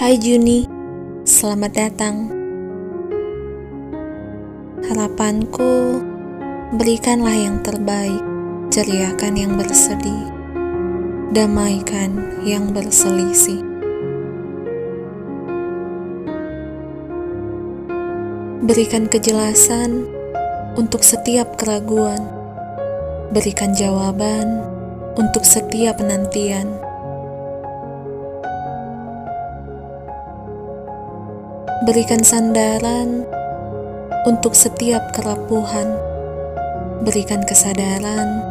Hai Juni, selamat datang. Harapanku, berikanlah yang terbaik, ceriakan yang bersedih, damaikan yang berselisih. Berikan kejelasan untuk setiap keraguan, berikan jawaban untuk setiap penantian. Berikan sandaran untuk setiap kerapuhan, berikan kesadaran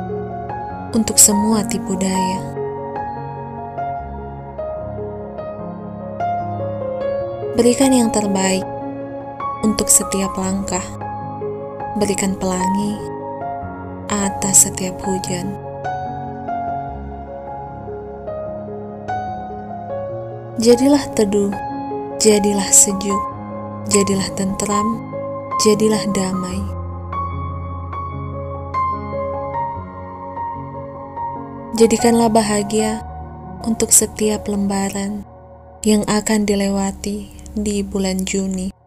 untuk semua tipu daya. Berikan yang terbaik untuk setiap langkah, berikan pelangi atas setiap hujan. Jadilah teduh, jadilah sejuk, jadilah tentram, jadilah damai. Jadikanlah bahagia untuk setiap lembaran yang akan dilewati di bulan Juni.